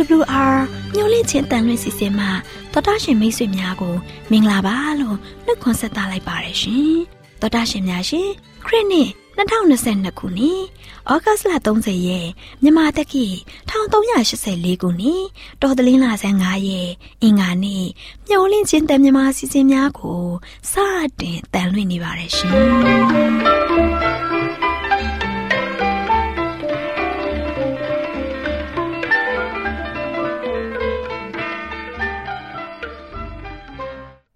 AWR မျိုးလင့်ချင်းတန်လွင့်စီစဉ်မှာတော်တာရှင်မိတ်ဆွေများကို မင်္ဂလာပါလို့နှုတ်ခွန်းဆက်သလိုက်ပါတယ်ရှင်။တော်တာရှင်များရှင်ခရစ်နှစ်2022ခုနှစ်ဩဂတ်လ30ရက်မြန်မာတက္ကီ1384ခုနှစ်တော်တလင်းလာဆန်း9ရက်အင်္ဂါနေ့မျိုးလင့်ချင်းတန်မြန်မာစီစဉ်များကိုစတင်တန်လွင့်နေပါတယ်ရှင်။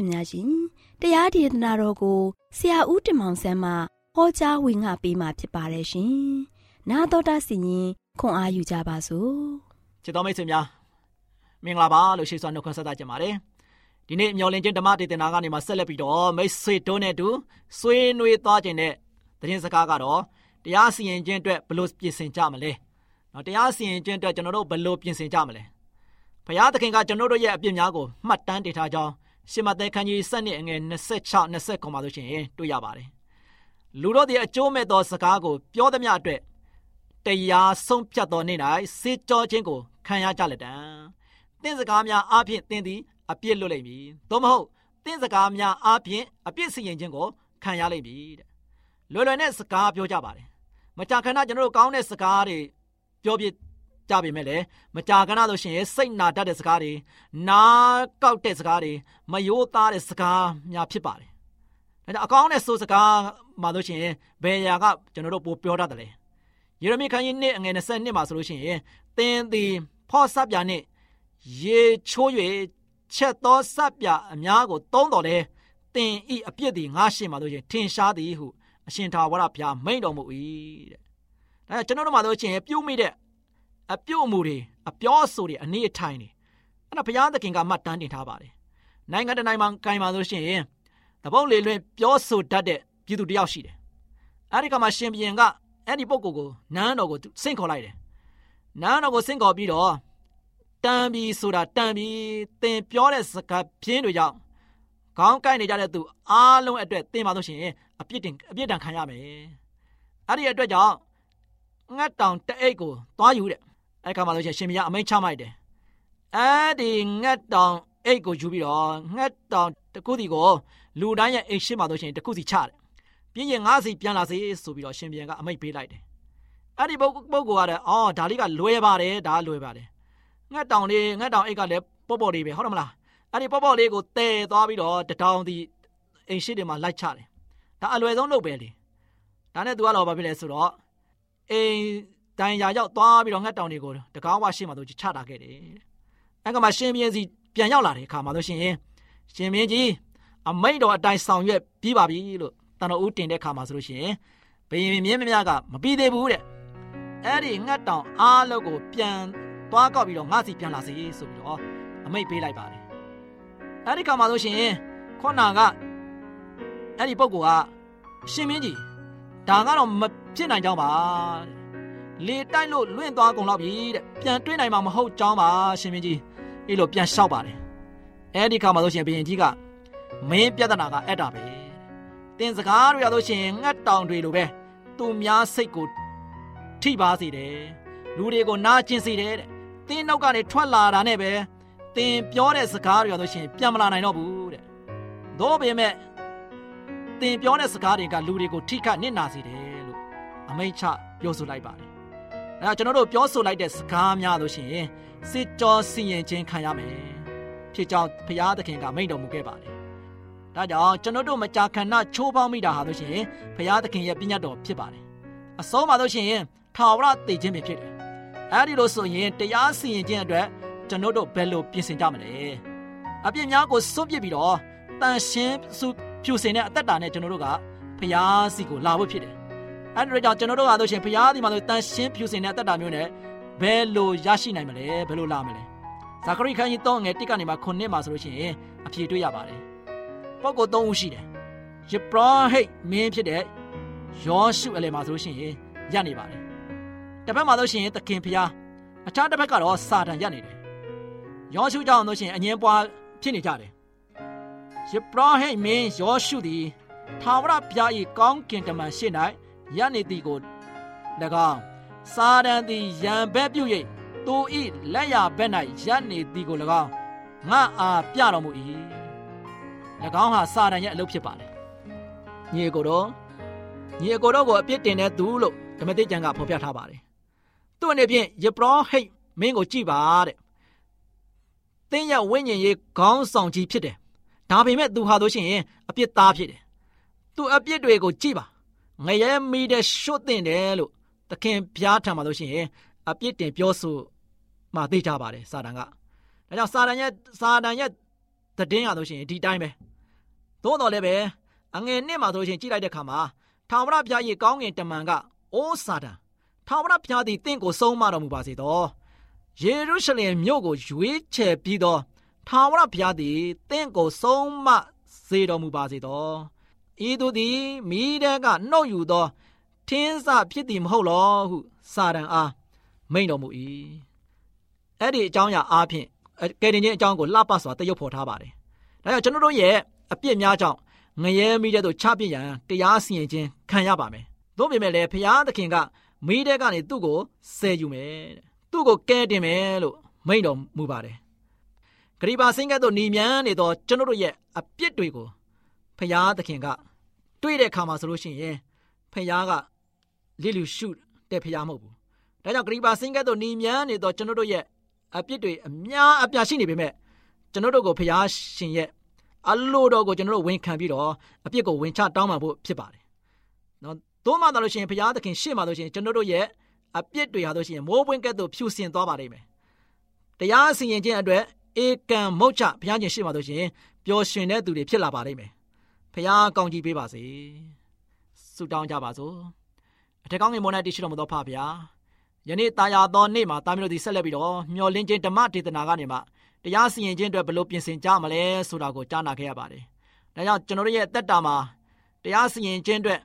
ရှင်များရှင်တရားဒေသနာတော်ကိုဆရာဦးတင်မောင်ဆန်းမှဟောကြားဝင်ငါပေးมาဖြစ်ပါတယ်ရှင်။နာတော်တာစီရင်ခွန်အားယူကြပါစို့။ချစ်တော်မိတ်ဆွေများမင်္ဂလာပါလို့ရှိစွာနှုတ်ခွန်းဆက်သကြပါတယ်။ဒီနေ့မျော်လင့်ခြင်းဓမ္မဒေသနာကနေမှဆက်လက်ပြီးတော့မိတ်ဆွေတို့နဲ့တူဆွေးနွေးသွားခြင်းတဲ့သတင်းစကားကတော့တရားစီရင်ခြင်းအတွက်ဘယ်လိုပြင်ဆင်ကြမလဲ။နော်တရားစီရင်ခြင်းအတွက်ကျွန်တော်တို့ဘယ်လိုပြင်ဆင်ကြမလဲ။ဘုရားသခင်ကကျွန်တော်တို့ရဲ့အပြစ်များကိုမှတ်တမ်းတင်ထားကြောင်း ရှင်မသက်ခန်းကြီး7နှစ်အငယ်26 29မှာဆိုရှင်တွေ့ရပါတယ်လူတို့သည်အကျိုးမဲ့သောစကားကို ပြောသမျှအတွက်တရားဆုံးဖြတ်သောနေ့၌စေကြောခြင်းကိုခံရကြလက်တံတင့်စကားများအားဖြင့်သင်သည်အပြစ်လွတ်လိမ့်မည်သို့မဟုတ်တင့်စကားများအားဖြင့်အပြစ်စီရင်ခြင်းကိုခံရလိမ့်မည်တဲ့လွယ်လွယ်နဲ့စကားပြောကြပါတယ်မကြာခဏကျွန်တော်တို့ကောင်းတဲ့စကားတွေပြောပြ ကြပေမဲ့လည်းမကြာခဏဆိုရှင်စိတ်နာတတ်တဲ့စကားတွေနားကောက်တဲ့စကားတွေမယိုးသားတဲ့စကားများဖြစ်ပါတယ်။ဒါကြောင့်အကောင်းတဲ့ဆိုစကားမှာလို့ရှိရင်ဘယ်ရာကကျွန်တော်တို့ပိုပြောတတ်တယ်လေ။ယေရမိခန်းကြီးနှစ်အငယ်20မှာဆိုလို့ရှိရင်သင်သည်ဖော့ဆပ်ပြာနဲ့ရေချိုး၍ချက်သောဆပ်ပြာအများကိုသုံးတော်လဲသင်ဤအပြစ်သည်ငါရှင်းမှာလို့ရှိရင်ထင်ရှားသည်ဟုအရှင်သာဝရဘုရားမိန့်တော်မူ၏တဲ့။ဒါကျွန်တော်တို့မှာလို့ရှိရင်ပြုမိတဲ့ အပြုတ်အမူတွေအပြောအဆိုတွေအနေအထိုင်တွေအဲ့ဒါဘုရားသခင်ကမှတ်တမ်းတင်ထားပါတယ်နိုင်ငံတနိုင်မှာကင်ပါလို့ရှိရင်တပုတ်လေလွင်ပြောဆိုတတ်တဲ့ပြည်သူတယောက်ရှိတယ်အဲ့ဒီကမှရှင်ဘုရင်ကအဲ့ဒီပုဂ္ဂိုလ်ကိုနန်းတော်ကိုဆင့်ခေါ်လိုက်တယ်နန်းတော်ကိုဆင့်ခေါ်ပြီးတော့တန်ပြီဆိုတာတန်ပြီသင်ပြောတဲ့စကားပြင်းတွေကြောင့်ခေါင်းကိုက်နေကြတဲ့သူအားလုံးအတွက်သင်ပါလို့ရှိရင်အပြစ်တင်အပြစ်ဒဏ်ခံရမယ်အဲ့ဒီအတွက်ကြောင့်ငတ်တောင်တအိတ်ကိုသွားယူတဲ့ အဲ့ခါမှဆိုရှင်ရှင်ဘုရားအမိန့်ချမိုက်တယ်အဲ့ဒီငတ်တောင်အိတ်ကိုယူပြီးတော့ငတ်တောင်တခုစီကိုလူတိုင်းရဲ့အိတ်ရှိမှဆိုရှင်တခုစီချတယ်ပြင်းရင်ငါးစီပြန်လာစေဆိုပြီးတော့ရှင်ဘုရားကအမိန့်ပေးလိုက်တယ်အဲ့ဒီပုဂ္ဂိုလ်ကလည်းအော်ဒါလေးကလွဲပါတယ်ဒါလွဲပါတယ်ငတ်တောင်လေးငတ်တောင်အိတ်ကလည်းပေါ့ပေါ့လေးပဲဟုတ်တယ်မလားအဲ့ဒီပေါ့ပေါ့လေးကိုတဲသွားပြီးတော့တတောင်ဒီအိမ်ရှိတွေမှာလိုက်ချတယ်ဒါအလွယ်ဆုံးလုပ်ပဲလေဒါနဲ့သူကတော့ဘာဖြစ်လဲဆိုတော့အိမ် တိုင်ရာရောက်သွားပြီးတော့ငတ်တောင်တွေကိုတကောင်းဝရှင်းမှာသူချတာခဲ့တယ်အဲ့ကမှရှင်ပြင်းစီပြန်ရောက်လာတဲ့အခါမှာဆိုရှင်ရှင်မင်းကြီးအမိတ်တော်အတိုင်းဆောင်ရွက်ပြီးပါပြီလို့တန်တော်ဦးတင်တဲ့အခါမှာဆိုလို့ရှိရင်ဘယင်မြင်းမြများကမပြီးသေးဘူးတဲ့အဲ့ဒီငတ်တောင်အားလုံးကိုပြန်သွားကောက်ပြီးတော့ငါစီပြန်လာစေဆိုပြီးတော့အမိတ်ပေးလိုက်ပါတယ်အဲ့ဒီခါမှာဆိုရှင်ခေါနာကအဲ့ဒီပုဂ္ဂိုလ်ကရှင်မင်းကြီးဒါကတော့မဖြစ်နိုင်ကြောင်းပါ လေတိုက်လို့လွင့်သွားကုန်တော့ပြီတဲ့ပြန်တွေးနိုင်မှာမဟုတ်ကြောင်းပါရှင်မင်းကြီးအဲ့လိုပြန်လျှောက်ပါတယ်အဲ့ဒီခါမှာဆိုရှင်ဘုရင်ကြီးကမင်းပြဿနာကအဲ့တာပဲတင်စကားတွေရလို့ရှင်ငတ်တောင်တွေလိုပဲသူများစိတ်ကိုထိပါစေတယ်လူတွေကိုနာကျင်စေတယ်တဲ့တင်းနောက်ကနေထွက်လာတာနဲ့ပဲတင်ပြောတဲ့စကားတွေရလို့ရှင်ပြန်မလာနိုင်တော့ဘူးတဲ့တို့ပေမဲ့တင်ပြောတဲ့စကားတွေကလူတွေကိုထိခတ်နစ်နာစေတယ်လို့အမိန့်ချပြောဆိုလိုက်ပါတယ်။ အဲကျွန်တော်တို့ပြောဆိုလိုက်တဲ့စကားများလို့ရှိရင်စစ်ကြောစီရင်ခြင်းခံရမယ်။ဖြစ်ကြောင်းဘုရားသခင်ကမိန့်တော်မူခဲ့ပါတယ်။ဒါကြောင့်ကျွန်တော်တို့မကြာခဏချိုးပေါင်းမိတာဟာလို့ရှိရင်ဘုရားသခင်ရဲ့ပြည့်ညတ်တော်ဖြစ်ပါတယ်။အဆုံးမှာလို့ရှိရင်ထာဝရတည်ခြင်းပဲဖြစ်တယ်။အဲဒီလိုဆိုရင်တရားစီရင်ခြင်းအတွက်ကျွန်တော်တို့ဘယ်လိုပြင်ဆင်ကြမလဲ။အပြစ်များကိုစွန့်ပစ်ပြီးတော့တန်ရှင်းစုဖြူစင်တဲ့အသက်တာနဲ့ကျွန်တော်တို့ကဖျားစီကိုလာဖို့ဖြစ်တယ်။ အဲဒီတော့ကြောင့်ကျွန်တော်တို့ကဆိုရှင်ဖျားဒီမှာဆိုတန်ရှင်းဖြူစင်တဲ့အသက်တာမျိုးနဲ့ဘယ်လိုရရှိနိုင်မလဲဘယ်လိုလာမလဲ။ဇာခရိခန်းကြီး3ငယ်1ကနေမှ9မှာဆိုလို့ရှိရင်အဖြေတွေ့ရပါတယ်။ပုဂ္ဂိုလ်3ဦးရှိတယ်။ယေဘရဟိတ်မင်းဖြစ်တဲ့ယောရှုအလယ်မှာဆိုလို့ရှိရင်ရပ်နေပါတယ်။တစ်ဖက်မှာဆိုရှင်သခင်ဖျားအခြားတစ်ဖက်ကတော့စာတန်ရပ်နေတယ်။ယောရှုကြောင့်ဆိုရှင်အငင်းပွားဖြစ်နေကြတယ်ယဘရဟိမင်းယောရှုသည်ထာဝရဘုရား၏ကောင်းကင်တမန်ရှိ၌ ယနေသည်ကို၎င်းစာရန်သည်ရံဘက်ပြု၍သူ၏လက်ရဘက်၌ယနေသည်ကို၎င်းငါအားပြတော်မူ၏၎င်းဟာစာရန်ရဲ့အလုပ်ဖြစ်ပါလေညီကိုတော့ညီကိုတော့ကိုအပြစ်တင်တဲ့သူလို့ဓမ္မတိကျမ်းကဖော်ပြထားပါတယ်သူ့အနေဖြင့်ယဘရဟိမင်းကိုကြည်ပါတဲ့သင်ရဲ့ဝိညာဉ်ရေးခေါင်းဆောင်ကြီးဖြစ်တယ်ဒါပေမဲ့သူဟာတို့ရှိရင်အပြစ်သားဖြစ်တယ်သူအပြစ်တွေကိုကြည့်ပါ ငရဲမီတဲ့ရှုတ်တင်တယ်လို့သခင်ဘုရားထံမှာလို့ရှိရင်အပြစ်တင်ပြောဆိုမှသိကြပါတယ်စာတန်ကဒါကြောင့်စာတန်ရဲ့စာတန်ရဲ့တည်င်းရလို့ရှိရင်ဒီတိုင်းပဲသို့တော်လည်းပဲအငယ်နှစ်မှာဆိုရှင်ကြည့်လိုက်တဲ့ခါမှာထာဝရဘုရားရဲ့ကောင်းငင်တမန်ကအိုးစာတန်ထာဝရဘုရားသည်တင့်ကိုဆုံးမတော်မူပါစေသောယေရုရှလင်မြို့ကိုရွေးချယ်ပြီးသောထာဝရဘုရားသည်တင့်ကိုဆုံးမစေတော်မူပါစေသော ဤသူသည်မိတဲ့ကနှုတ်ယူသောထင်းစဖြစ်သည်မဟုတ်လောဟုစာတန်အားမိန်တော်မူ၏အဲ့ဒီအကြောင်းအရာအားဖြင့်ကယ်တင်ခြင်းအကြောင်းကိုလှပစွာတရုပ်ဖော်ထားပါတယ်ဒါကြောင့်ကျွန်တော်တို့ရဲ့အပြစ်များကြောင့်ငရဲမိတဲ့သို့ချပြစ်ရန်တရားစီရင်ခြင်းခံရပါမယ်သို့ပေမဲ့လည်းဘုရားသခင်ကမိတဲ့ကနေသူ့ကိုဆယ်ယူမယ်သူ့ကိုကဲတင်မယ်လို့မိန်တော်မူပါတယ်ဂရိပါစင်းကဲ့သို့หนีမြန်းနေသောကျွန်တော်တို့ရဲ့အပြစ်တွေကိုဖျားသခင်က တွေ့တဲ့အခါမှာဆိုလို့ရှိရင်ဖျားကလစ်လူရှုတဲ့ဖျားမဟုတ်ဘူး။ဒါကြောင့်ဂရိပါစင်းကဲ့သို့หนีမြန်းနေသောကျွန်တော်တို့ရဲ့အပြစ်တွေအများအပြားရှိနေပေမဲ့ကျွန်တော်တို့ကိုဖျားရှင်ရဲ့အလိုတော်ကိုကျွန်တော်တို့ဝန်ခံပြီးတော့အပြစ်ကိုဝင်ချတောင်းပန်ဖို့ဖြစ်ပါတယ်။နော်သို့မှသာလို့ရှိရင်ဘုရားသခင်ရှေ့မှာလို့ရှိရင်ကျွန်တော်တို့ရဲ့အပြစ်တွေဟာလို့ရှိရင်မိုးပွင့်ကဲ့သို့ဖြူစင်သွားပါလိမ့်မယ်။တရားစီရင်ခြင်းအတွက်ဧကံမုတ်ချဘုရားရှင်ရှိမှတို့ရှင်ပျော်ရွှင်တဲ့သူတွေဖြစ်လာပါလိမ့်မယ်။ ဘုရားကောင်းကြီးပေးပါစေ။ဆုတောင်းကြပါစို့။အထက်ကောင်းငယ်မောနဲ့တရှိတော်မူသောဖဗျာ။ယနေ့တာယာသောနေ့မှာတာမီတို့ဒီဆက်လက်ပြီးတော့မျော်လင့်ခြင်းဓမ္မဒေသနာကနေမှတရားစီရင်ခြင်းအတွက်ဘယ်လိုပြင်ဆင်ကြမလဲဆိုတာကိုကြားနာခဲ့ရပါတယ်။ဒါကြောင့်ကျွန်တော်တို့ရဲ့အသက်တာမှာတရားစီရင်ခြင်းအတွက်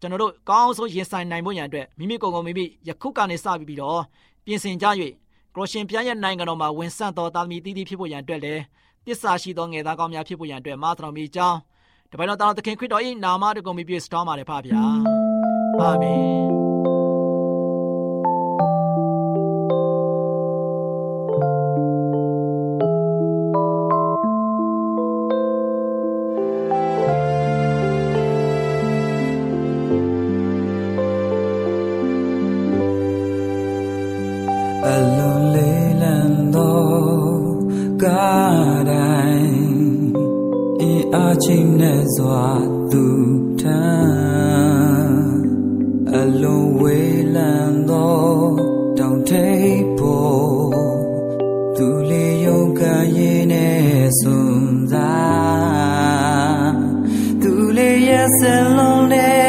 ကျွန်တော်တို့ကောင်းဆုံးရင်ဆိုင်နိုင်ဖို့ရန်အတွက်မိမိကိုယ်ကိုမိမိယခုကနေစပြီးတော့ပြင်ဆင်ကြ၍ကရိုရှင်ဘုရားရဲ့နိုင်ငံတော်မှာဝင်ဆန့်သောသားသမီးတည်တည်ဖြစ်ဖို့ရန်အတွက်လည်းတစ္ဆာရှိသောငယ်သားကောင်းများဖြစ်ဖို့ရန်အတွက်မာသတော်မီကြောင်း တပိုင်တော်တော်သခင်ခရစ်တော်၏နာမတော်ကိုမြည်ပြစတော်မှာလေဖပါဗျာအာမင် စွာသူထမ်းအလုံးဝေးလံသောတောင်ထိပ်ပေါ်သူလေးယုံကရင်နဲ့စွန်စားသူလေးရဲ့စလုံးနဲ့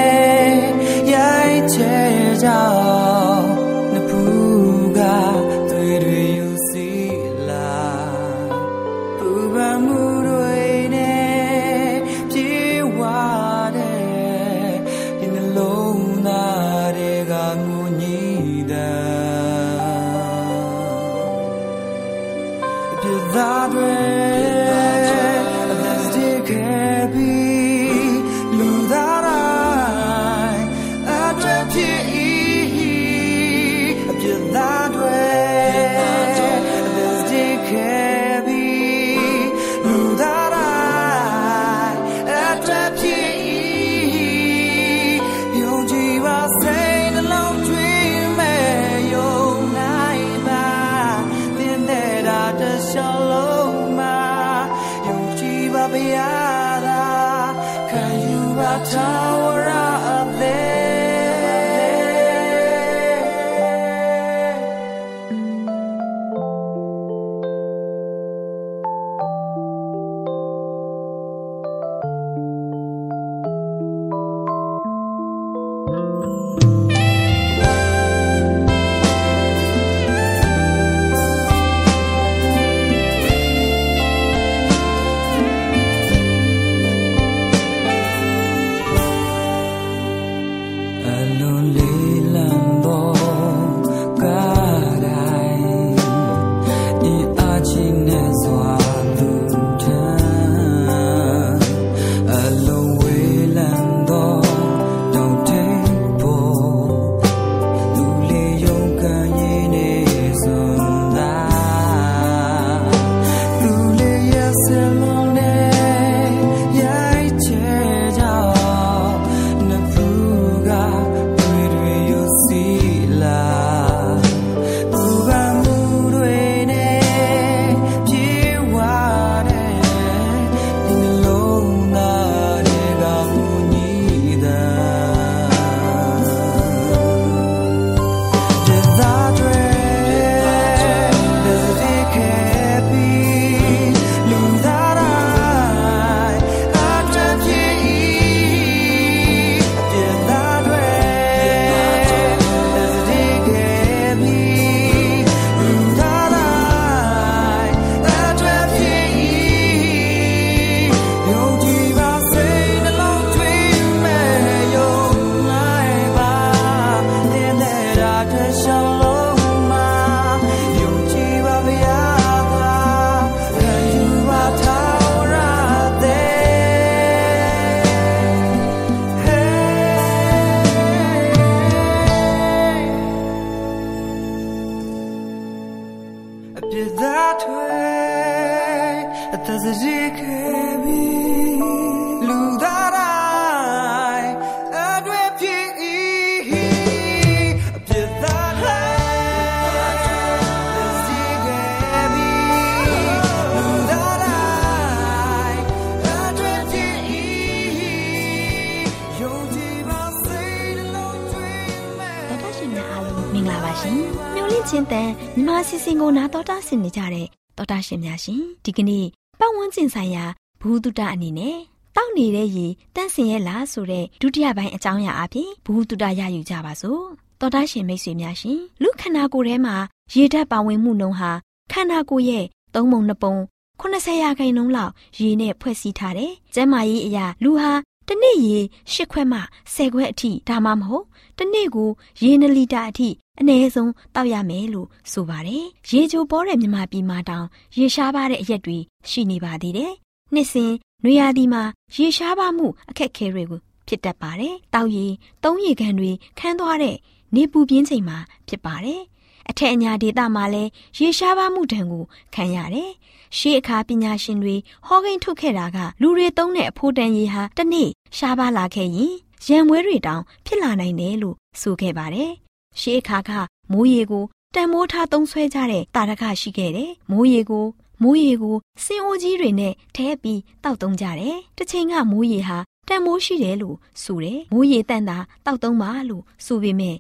င်္ဂလာပါရှင်။မျော်လင့်ခြင်းတန်မြမစီစဉ်ကိုနာတော်တာဆင်နေကြတဲ့တော်တာရှင်များရှင်ဒီကနေ့ပတ်ဝန်းကျင်ဆိုင်ရာဘူတုတအနေနဲ့တောက်နေတဲ့ရေတန့်စင်ရဲ့လားဆိုတဲ့ဒုတိယပိုင်းအကြောင်းအရာအဖြစ်ဘူတုတရယူကြပါစို့။တော်တာရှင်မိတ်ဆွေများရှင်လူခန္ဓာကိုယ်ထဲမှာရေဓာတ်ပါဝင်မှုနှုန်းဟာခန္ဓာကိုယ်ရဲ့သုံးပုံနှစ်ပုံ80ရာခိုင်နှုန်းလောက်ရေနဲ့ဖွဲ့စည်းထားတယ်။ကျန်းမာရေးအရာလူဟာတစ်နေ့ရေ၈ခွက်မှ10ခွက်အထိဒါမှမဟုတ်တစ်နေ့ကိုရေ2လီတာအထိ အနည်းဆုံးတောက်ရမယ်လို့ဆိုပါတယ်။ရေချိုပေါ်တဲ့မြန်မာပြည်မှာတောင်ရေရှားပါတဲ့အရက်တွေရှိနေပါသေးတယ်။နှစ်စဉ်နွေရာသီမှာရေရှားပါမှုအခက်အခဲတွေကိုဖြစ်တတ်ပါတယ်။တောက်ရေသုံးရေကန်တွေခန်းသွားတဲ့နေပူပြင်းချိန်မှာဖြစ်ပါတယ်။အထက်အညာဒေသမှာလည်းရေရှားပါမှုဒဏ်ကိုခံရတယ်။ရှေးအခါပညာရှင်တွေဟောကိန်းထုတ်ခဲ့တာကလူတွေသုံးတဲ့အဖိုးတန်ရေဟာတစ်နေ့ရှားပါလာခဲ့ရင်ရံမွေးတွေတောင်ဖြစ်လာနိုင်တယ်လို့ဆိုခဲ့ပါတယ်။ ရှေးအခါကမိုးရေကိုတန်မိုးထားသုံးဆွဲကြတဲ့တာရကရှိခဲ့တယ်။မိုးရေကိုမိုးရေကိုစင်အိုကြီးတွေနဲ့ထဲပြီးတောက်သုံးကြတယ်။တစ်ချိန်ကမိုးရေဟာတန်မိုးရှိတယ်လို့ဆိုတယ်။မိုးရေတန်တာတောက်သုံးပါလို့ဆိုပေမဲ့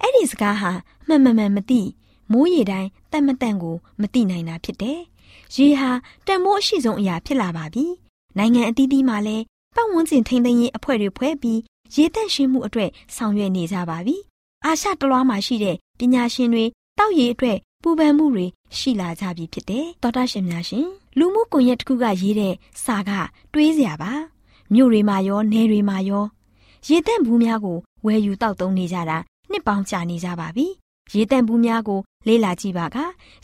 အဲ့ဒီစကားဟာမှန်မှန်မှန်မသိမိုးရေတိုင်းတတ်မတန့်ကိုမသိနိုင်တာဖြစ်တယ်။ရေဟာတန်မိုးအရှိဆုံးအရာဖြစ်လာပါပြီ။နိုင်ငံအသီးသီးမှာလည်းပတ်ဝန်းကျင်ထိန်းသိမ်းရေးအဖွဲ့တွေဖွဲ့ပြီးရေတန့်ရှင်းမှုအတွက်ဆောင်ရွက်နေကြပါပြီ။ အာရှတလွားမှာရှိတဲ့ပညာရှင်တွေတောက်ရည်အတွက်ပူပန်မှုတွေရှိလာကြပြီဖြစ်တယ်။သောတာရှင်များရှင်လူမှုကွန်ရက်တစ်ခုကရေးတဲ့စာကတွေးစရာပါ။မြို့တွေမှာရောနယ်တွေမှာရောရေတန့်ဘူးများကိုဝယ်ယူတောက်သုံးနေကြတာနှစ်ပေါင်းကြာနေကြပါပြီ။ ရေတန့်ဘူးများကို လေးလာကြည့်ပါက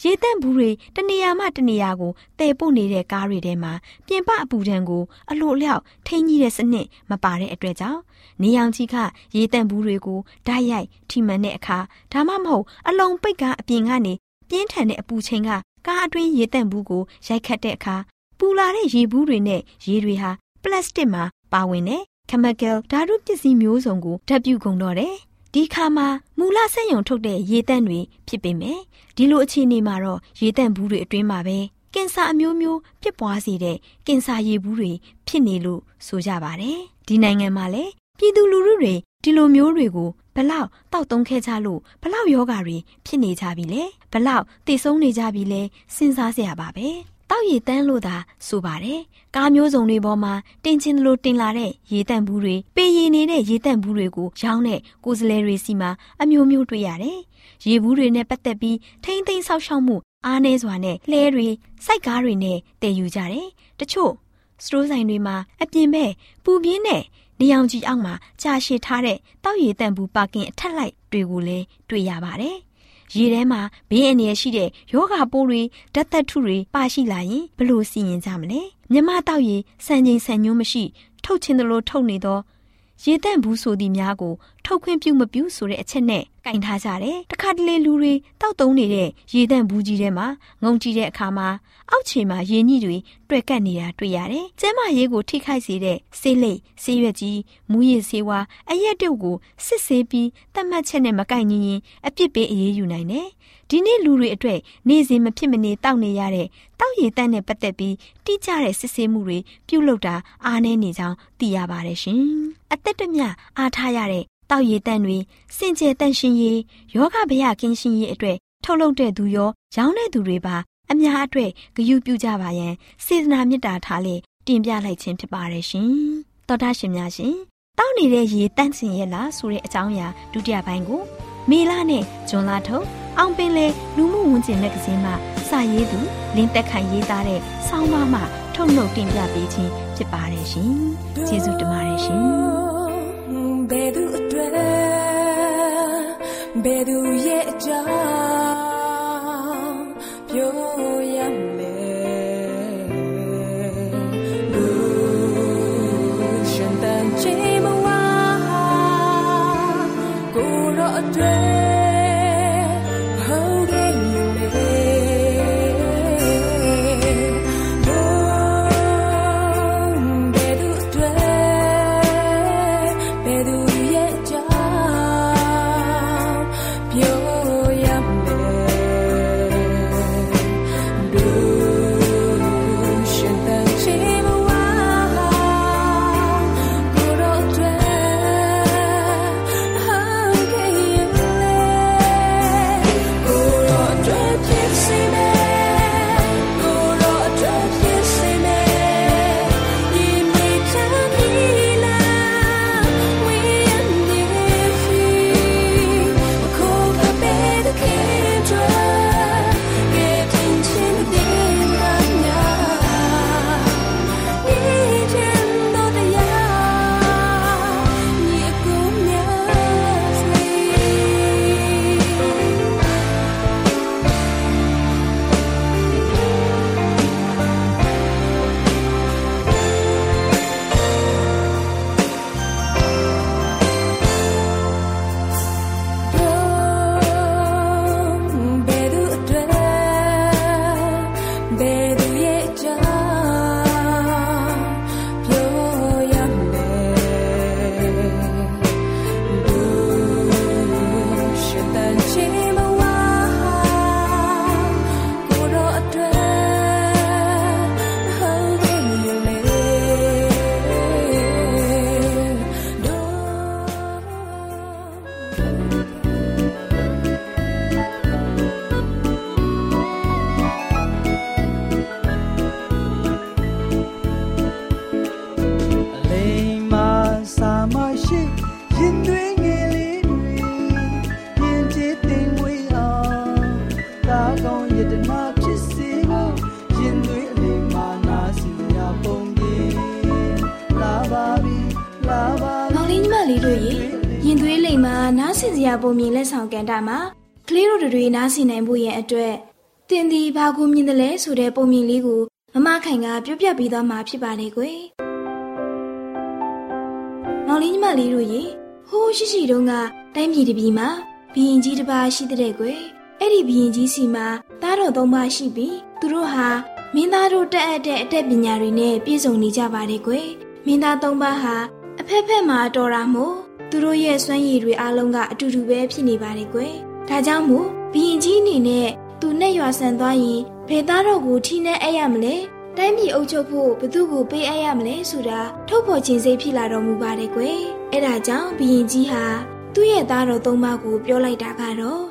ရေတန့်ဘူးတွေတနေရာမှတနေရာကိုတည်ပို့နေတဲ့ကားတွေထဲမှာပြင်ပအပူဒဏ်ကိုအလိုအလျောက်ထိန်းကြီးတဲ့စနစ်မပါတဲ့အတွက်ကြောင့်နေအောင်ကြီးကရေတန့်ဘူးတွေကိုဓာတ်ရိုက်ထိမှန်တဲ့အခါဒါမှမဟုတ်အလုံးပိတ်ကအပြင်ကနေပြင်းထန်တဲ့အပူချိန်ကကားအတွင်းရေတန့်ဘူးကိုရိုက်ခတ်တဲ့အခါပူလာတဲ့ရေဘူးတွေနဲ့ရေတွေဟာပလတ်စတစ်မှာပါဝင်တဲ့ chemical ဓာတုပစ္စည်းမျိုးစုံကိုဓာတ်ပြုကုန်တော့တယ် ဒီခါမှာမူလဆက်ယုံထုတ်တဲ့ရေတန့်တွေဖြစ်ပေမဲ့ဒီလိုအခြေအနေမှာတော့ရေတန့်ဘူးတွေအတွင်းမှာပဲကင်ဆာအမျိုးမျိုးဖြစ်ပွားစေတဲ့ကင်ဆာရေဘူးတွေဖြစ်နေလို့ဆိုကြပါတယ်ဒီနိုင်ငံမှာလည်းပြည်သူလူထုတွေဒီလိုမျိုးတွေကိုဘလောက်တောက်သုံးခဲ့ကြလို့ဘလောက်ယောဂါတွေဖြစ်နေကြပြီလဲဘလောက်သိဆုံးနေကြပြီလဲစဉ်းစားစရာပါပဲ တောက်ရည်တန်းလို့သာဆိုပါတယ်။ကားမျိုးစုံတွေပေါ်မှာတင်ချင်းလိုတင်လာတဲ့ရေတန့်ဘူးတွေပေရည်နေတဲ့ရေတန့်ဘူးတွေကိုရောင်းတဲ့ကိုယ်စလဲတွေစီမှာအမျိုးမျိုးတွေ့ရတယ်။ရေဘူးတွေနဲ့ပတ်သက်ပြီးထိမ့်သိမ်းဆောက်ရှောက်မှုအားနည်းစွာနဲ့လှဲတွေစိုက်ကားတွေနဲ့တည်ယူကြတယ်။တချို့စတိုးဆိုင်တွေမှာအပြင်ဘက်ပူပြင်းတဲ့နေအောင်ကြီးအောက်မှာကြာရှည်ထားတဲ့တောက်ရည်တန့်ဘူးပါကင်အထက်လိုက်တွေကိုလည်းတွေ့ရပါတယ်။ ရေထဲမှာဘေးအန္တရာယ်ရှိတဲ့ယောဂပိုးတွေဓာတ်သက်ထုတွေပါရှိလာရင်ဘလို့စီရင်ကြမလဲမြမတောက်ရည်စံချိန်စံညွှန်းမရှိ ထုတ်ချင်းသလိုထုတ်နေသော ရေတန့်ဘူးဆိုသည်များကိုထုတ်ခွင့်ပြုမပြုဆိုတဲ့အချက်နဲ့ကင်ထားကြတယ်။တခါတလေလူတွေတောက်သုံးနေတဲ့ရေတန့်ဘူးကြီးထဲမှာငုံကြည့်တဲ့အခါမှာအောက်ခြေမှာရေညှိတွေတွေ့ကပ်နေတာတွေ့ရတယ်။ကျဲမရေးကိုထိခိုက်စေတဲ့ဆေးလိပ်ဆေးရွက်ကြီးမူရည်ဆေးဝါးအရက်တုပ်ကိုစစ်ဆေးပြီးတတ်မှတ်ချက်နဲ့မကိုက်ညီရင်အပြစ်ပေးအရေးယူနိုင်တယ်။ ဒီနေ့လူတွေအတွက်နေ့စဉ်မဖြစ်မနေတောက်နေရတဲ့တောက်ရည်တန့်နဲ့ပတ်သက်ပြီးတိကျတဲ့စစ်ဆေးမှုတွေပြုလုပ်တာအားနည်းနေကြောင်းသိရပါတယ်ရှင်။အသက်တမျှအားထားရတဲ့တောက်ရည်တန့်တွေစင်ကြယ်တန့်ရှင်ရေးယောဂဗျာကင်းရှင်ရေးအတွက်ထုတ်လုပ်တဲ့သူရောရောင်းတဲ့သူတွေပါအများအတွက်ဂရုပြုကြပါရန်စေတနာမေတ္တာထားလေတင်ပြလိုက်ခြင်းဖြစ်ပါတယ်ရှင်။သောတာရှင်များရှင်တောက်နေတဲ့ရေတန့်စင်ရဲ့လားဆိုတဲ့အကြောင်းအရာဒုတိယပိုင်းကိုမေလနဲ့ဂျွန်လာထုတ် အောင်ပင်လေလူမှုဝန်ကျင်မဂ္ဂဇင်းမှစာရေးသူလင်းသက်ခိုင်ရေးသားတဲ့ဆောင်းပါးမှထုတ်နှုတ်တင်ပြပေးခြင်းဖြစ်ပါတယ်ရှင်။ကျေးဇူးတင်ပါတယ်ရှင်။ဘယ်သူအတွက်ဘယ်သူရဲ့အကြောင်းပြောရမလဲလူ ရာပုံမြင်လက်ဆောင်ကန်တာမှာကလေးတို့တွေနားဆင်နိုင်ဖို့ရဲ့အတွက်တင်ဒီဘာကိုမြင်တယ်လဲဆိုတဲ့ပုံမြင်လေးကိုမမခိုင်ကပြောပြပေးသွားမှာဖြစ်ပါတယ်ကွယ်။မောင်လေးညီမလေးတို့ရေဟိုးရှိရှိတုန်းကတိုင်းပြည်တစ်ပြည်မှာဘီရင်ကြီးတစ်ပါးရှိတဲ့ကွယ်။အဲ့ဒီဘီရင်ကြီးစီမှာသားတော်သုံးပါးရှိပြီးသူတို့ဟာမင်းသားတို့တက်အပ်တဲ့အတတ်ပညာတွေနဲ့ပြည့်စုံနေကြပါတယ်ကွယ်။မင်းသားသုံးပါးဟာအဖက်ဖက်မှာတော်တာမို့ သူတို့ရဲ့စွမ်းရည်တွေအားလုံးကအတူတူပဲဖြစ်နေပါတယ်ကွယ်။ဒါကြောင့်မို့ဘီရင်ကြီးအနေနဲ့သူနဲ့ရွာဆန်သွားရင်ဘယ်သားတော်ကိုထိနဲ့အဲ့ရမလဲ။တိုင်းပြည်အုပ်ချုပ်ဖို့ဘသူ့ကိုပေးအပ်ရမလဲဆိုတာထုတ်ဖော်ခြင်းစိတ်ဖြစ်လာတော်မူပါတယ်ကွယ်။အဲ့ဒါကြောင့်ဘီရင်ကြီးဟာသူ့ရဲ့သားတော်သုံးပါးကိုပြောလိုက်တာကတော့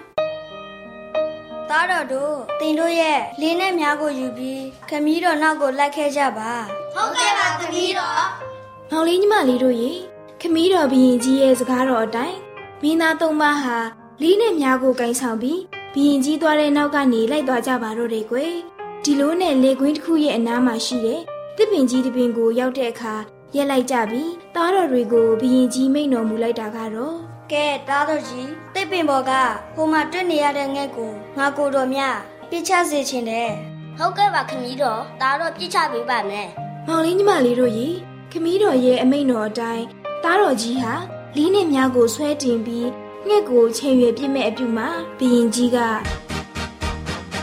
သားတော်တို့တင်တို့ရဲ့လေးနဲ့များကိုယူပြီးခမီးတော်နောက်ကိုလိုက်ခဲ့ကြပါဟုတ်ကဲ့ပါခမီးတော်မောင်လေးညီမလေးတို့ရေ ခမီးတော်ဘီရင်ကြီးရဲ့စကားတော်အတိုင်းမင်းသားသုံးပါးဟာလေးနဲ့များကိုကင်ဆောင်ပြီးဘီရင်ကြီးသွားတဲ့နောက်ကနေလိုက်သွားကြပါတော့တယ်ကွယ်ဒီလိုနဲ့လေကွင်းတစ်ခုရဲ့အနားမှာရှိတဲ့တစ်ပင်ကြီးတစ်ပင်ကိုရောက်တဲ့အခါရက်လိုက်ကြပြီးသားတော်တွေကိုဘီရင်ကြီးမိန်တော်မူလိုက်တာကတော့ကဲသားတော်ကြီးတိတ်ပင်ပေါ်ကဟိုမှာတွေ့နေရတဲ့ငှက်ကိုငါကိုတော်မြပြစ်ချစေချင်တယ်ဟုတ်ကဲ့ပါခမီးတော်သားတော်ပြစ်ချပေးပါမယ်မောင်လေးညီမလေးတို့ရေခမီးတော်ရဲ့အမိန်တော်အတိုင်း သားတော်ကြီးဟာလီးနဲ့များကိုဆွဲတင်ပြီးငှက်ကိုချိန်ရွယ်ပြစ်မဲ့အပြုမှာဘီရင်ကြီးက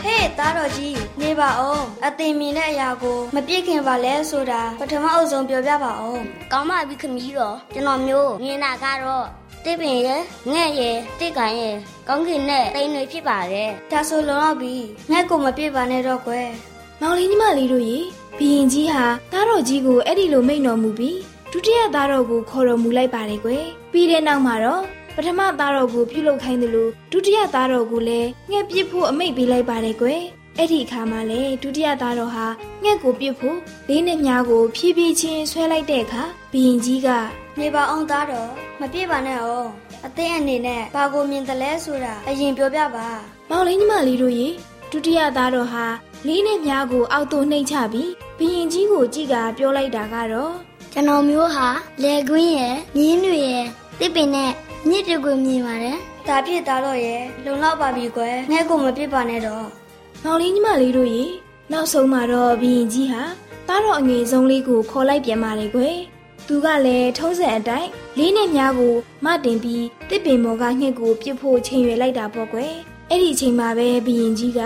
ဟေးသားတော်ကြီးနေပါအောင်အသင်မြင်တဲ့အရာကိုမပြစ်ခင်ပါလဲဆိုတာပထမအုပ်ဆုံးပြောပြပါအောင်ကောင်းပါပြီခမီးတော်ကျွန်တော်မျိုးမြင်တာကတော့တိတ်ပင်ရဲ့ငှက်ရဲ့တိတ်ကန်ရဲ့ကောင်းကင်နဲ့တိမ်တွေဖြစ်ပါတယ်ဒါဆိုလုံတော့ပြီငှက်ကိုမပြစ်ပါနဲ့တော့ကွယ်မောင်လေးညီမလေးတို့ရေဘီရင်ကြီးဟာသားတော်ကြီးကိုအဲ့ဒီလိုမိန့်တော်မူပြီး ဒုတိယသားတော်ကိုခေါ်တော်မူလိုက်ပါတယ်ကွယ်ပြီးတဲ့နောက်မှာတော့ပထမသားတော်ကိုပြုလုပ်ခိုင်းတယ်လို့ဒုတိယသားတော်ကိုလည်းငှက်ပစ်ဖို့အမိန့်ပေးလိုက်ပါတယ်ကွယ်အဲ့ဒီအခါမှာလေဒုတိယသားတော်ဟာငှက်ကိုပစ်ဖို့လေးနဲ့မြားကိုဖြည်းဖြည်းချင်းဆွဲလိုက်တဲ့အခါဘီရင်ကြီးကနေပါအောင်သားတော်မပြစ်ပါနဲ့အောင်အသင်အနေနဲ့ဘာကိုမြင်တယ်လဲဆိုတာအရင်ပြောပြပါမောင်လေးညီမလေးတို့ရေဒုတိယသားတော်ဟာလေးနဲ့မြားကိုအောက်သို့နှိမ့်ချပြီးဘီရင်ကြီးကိုကြည့်ကပြောလိုက်တာကတော့ ကျွန်တော်မျိုးဟာလေကွင်းရဲ့မြင်းတွေရဲ့တစ်ပင်နဲ့မြစ်တွေကိုမြင်ပါတယ်ဒါဖြစ်သားတော့ရဲ့လုံလောက်ပါပြီကွယ်ငဲ့ကိုမပြစ်ပါနဲ့တော့မောင်လေးညီမလေးတို့ရေနောက်ဆုံးမှာတော့ဘီရင်ကြီးဟာသားတော်အငယ်ဆုံးလေးကိုခေါ်လိုက်ပြန်ပါတယ်ကွယ်သူကလည်းထုံးစံအတိုင်းလေးနဲ့မြားကိုမတင်ပြီးတစ်ပင်ပေါ်ကငှက်ကိုပြစ်ဖို့ချိန်ရွယ်လိုက်တာပေါ့ကွယ်အဲ့ဒီအချိန်မှာပဲဘီရင်ကြီးက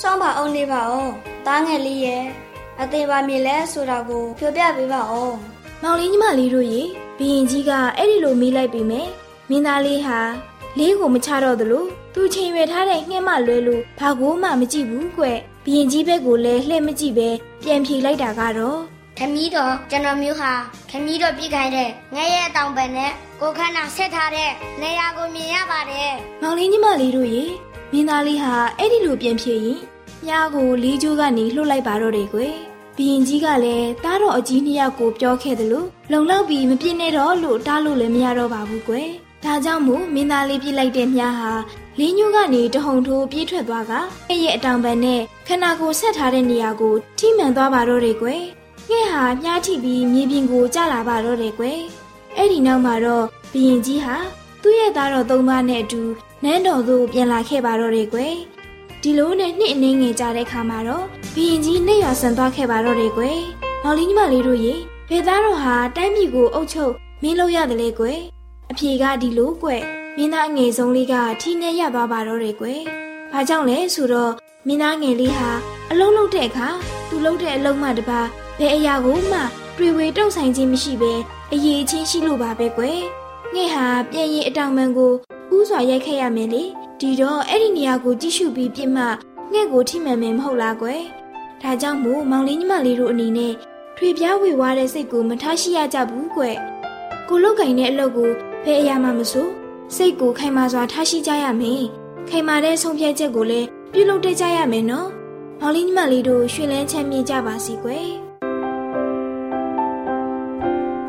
စောင်းပါအောင်နေပါအောင်သားငယ်လေးရဲ့အသေးပါမြင်လဲဆိုတာကိုပြောပြပေးပါအောင် မောင်လေးညီမလေးတို့ရေဘီရင်ကြီးကအဲ့ဒီလိုမေးလိုက်ပြီမယ်မင်းသားလေးဟာလေးကိုမချတော့သလိုသူချိန်ရွယ်ထားတဲ့ငှက်မလွဲလို့ဘာကိုမှမကြည့်ဘူးကွဘီရင်ကြီးဘက်ကိုလည်းလှည့်မကြည့်ပဲပြန်ဖြေလိုက်တာကတော့ခမီးတော်ကျွန်တော်မျိုးဟာခမီးတော်ပြစ်ခိုင်းတဲ့ငဲ့ရဲ့တောင်ပံနဲ့ကိုခန္ဓာဆက်ထားတဲ့နေရာကိုမြင်ရပါတယ်မောင်လေးညီမလေးတို့ရေမင်းသားလေးဟာအဲ့ဒီလိုပြန်ဖြေရင်မြားကိုလေးကျိုးကနေလှုပ်လိုက်ပါတော့တယ်ကွယ် ဘီရင်ကြီးကလည်းတားတော်အကြီးနှစ်ယောက်ကိုပြောခဲ့တယ်လို့လုံလောက်ပြီးမပြစ်နဲ့တော့လို့တားလို့လည်းမရတော့ပါဘူးကွယ်ဒါကြောင့်မို့မင်းသားလေးပြစ်လိုက်တဲ့မြားဟာလင်းညိုးကနေတဟုန်ထိုးပြေးထွက်သွားကအဲ့ရဲ့အတောင်ပံနဲ့ခန္ဓာကိုယ်ဆက်ထားတဲ့နေရာကိုထိမှန်သွားပါတော့တယ်ကွယ်ငှက်ဟာမြားထိပြီးမြေပြင်ကိုကျလာပါတော့တယ်ကွယ်အဲ့ဒီနောက်မှာတော့ဘီရင်ကြီးဟာသူ့ရဲ့သားတော်သုံးပါးနဲ့အတူနန်းတော်သို့ပြန်လာခဲ့ပါတော့တယ်ကွယ် ဒီလိုနဲ့နှစ်အနည်းငယ်ကြာတဲ့ခါမှာတော့ဘီရင်ကြီးနှိပ်ရွာဆန်သွားခဲ့ပါတော့တယ်ကွယ်မောင်လေးညီမလေးတို့ရေဖေသားတော်ဟာတိုင်းပြည်ကိုအုပ်ချုပ်မင်းလို့ရတယ်လေကွယ်အဖြေကဒီလိုကွယ်မင်းသားငယ်ဆုံးလေးကထီးနဲ့ရသွားပါတော့တယ်ကွယ်ဘာကြောင့်လဲဆိုတော့မင်းသားငယ်လေးဟာအလုံးလုံးတဲ့အခါသူလုံးတဲ့အလုံးမှတပါဘယ်အရာကိုမှတွေ့ဝေတုံဆိုင်ခြင်းမရှိဘဲအရေးချင်းရှိလို့ပါပဲကွယ်ငှက်ဟာပြန်ရင်အတောင်ပံကိုဥစွာရိုက်ခဲ့ရမယ်လေ ဒီတော့အဲ့ဒီနေရာကိုကြည့်ရှုပြီးပြစ်မှငှက်ကိုထိမှန်မယ်မဟုတ်လားကွယ်ဒါကြောင့်မို့မောင်လေးညီမလေးတို့အနေနဲ့ထွေပြားဝေဝါးတဲ့စိတ်ကိုမထားရှိရကြဘူးကွယ်ကိုလုတ်ကင်တဲ့အလုပ်ကိုဘယ်အရာမှမဆိုစိတ်ကိုခိုင်မာစွာထားရှိကြရမယ်ခိုင်မာတဲ့ဆုံးဖြတ်ချက်ကိုလည်းပြုလုပ်တတ်ကြရမယ်နော်မောင်လေးညီမလေးတို့ရှင်လန်းချမ်းမြေ့ကြပါစီကွယ်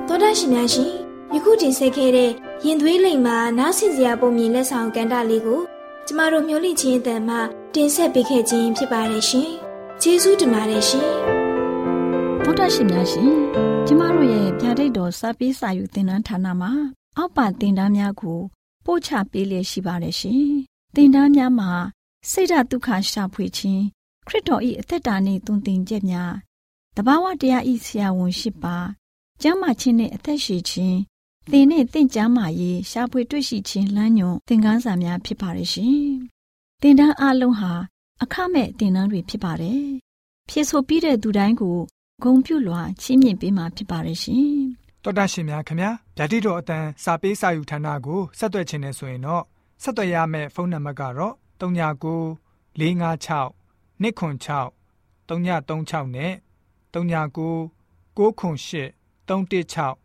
သောဒရှင်များရှင်ယခုတင်ဆက်ခဲ့တဲ့ရင်သွေးလိမ်မှာနားဆင်စရာပုံမြင်လက်ဆောင်ကန်တာလေးကို ကျမတို့မျိုးလိချင်းအတန်မှတင်ဆက်ပေးခဲ့ခြင်းဖြစ်ပါတယ်ရှင်ကျေးဇူးတင်ပါတယ်ရှင်ဗုဒ္ဓရှင်များရှင်ကျမတို့ရဲ့ဗျာဒိတ်တော်စပေးစာယူသင်တန်းဌာနမှာ အောက်ပါတင်ဒားများကိုပို့ချပေးလျက်ရှိပါတယ်ရှင်။တင်ဒားများမှာစိတ်ဓာတ်ဒုက္ခရှာဖွေခြင်းခရစ်တော်၏အသက်တာနှင့်တုန်တင်ချက်များတဘာဝတရားဤဆရာဝန်ရှိပါကျမ်းမာခြင်းနှင့်အသက်ရှိခြင်း သင်နှင့်တင့်ကြမာရေးရှားဖွေတွေ့ရှိခြင်းလမ်းညွန်သင်ခန်းစာများဖြစ်ပါရဲ့ရှင်။သင်တန်းအလုံးဟာအခမဲ့သင်တန်းတွေဖြစ်ပါတယ်။ဖြစ်ဆိုပြီးတဲ့သူတိုင်းကိုဂုံပြုလွှာချီးမြှင့်ပေးမှာဖြစ်ပါရဲ့ရှင်။တော်တာရှင်များခင်ဗျာဗျာတိတော်အတန်းစာပေးစာယူဌာနကိုဆက်သွယ်ခြင်းနဲ့ဆိုရင်တော့ဆက်သွယ်ရမယ့်ဖုန်းနံပါတ်ကတော့39 656 296 336နဲ့39 98 316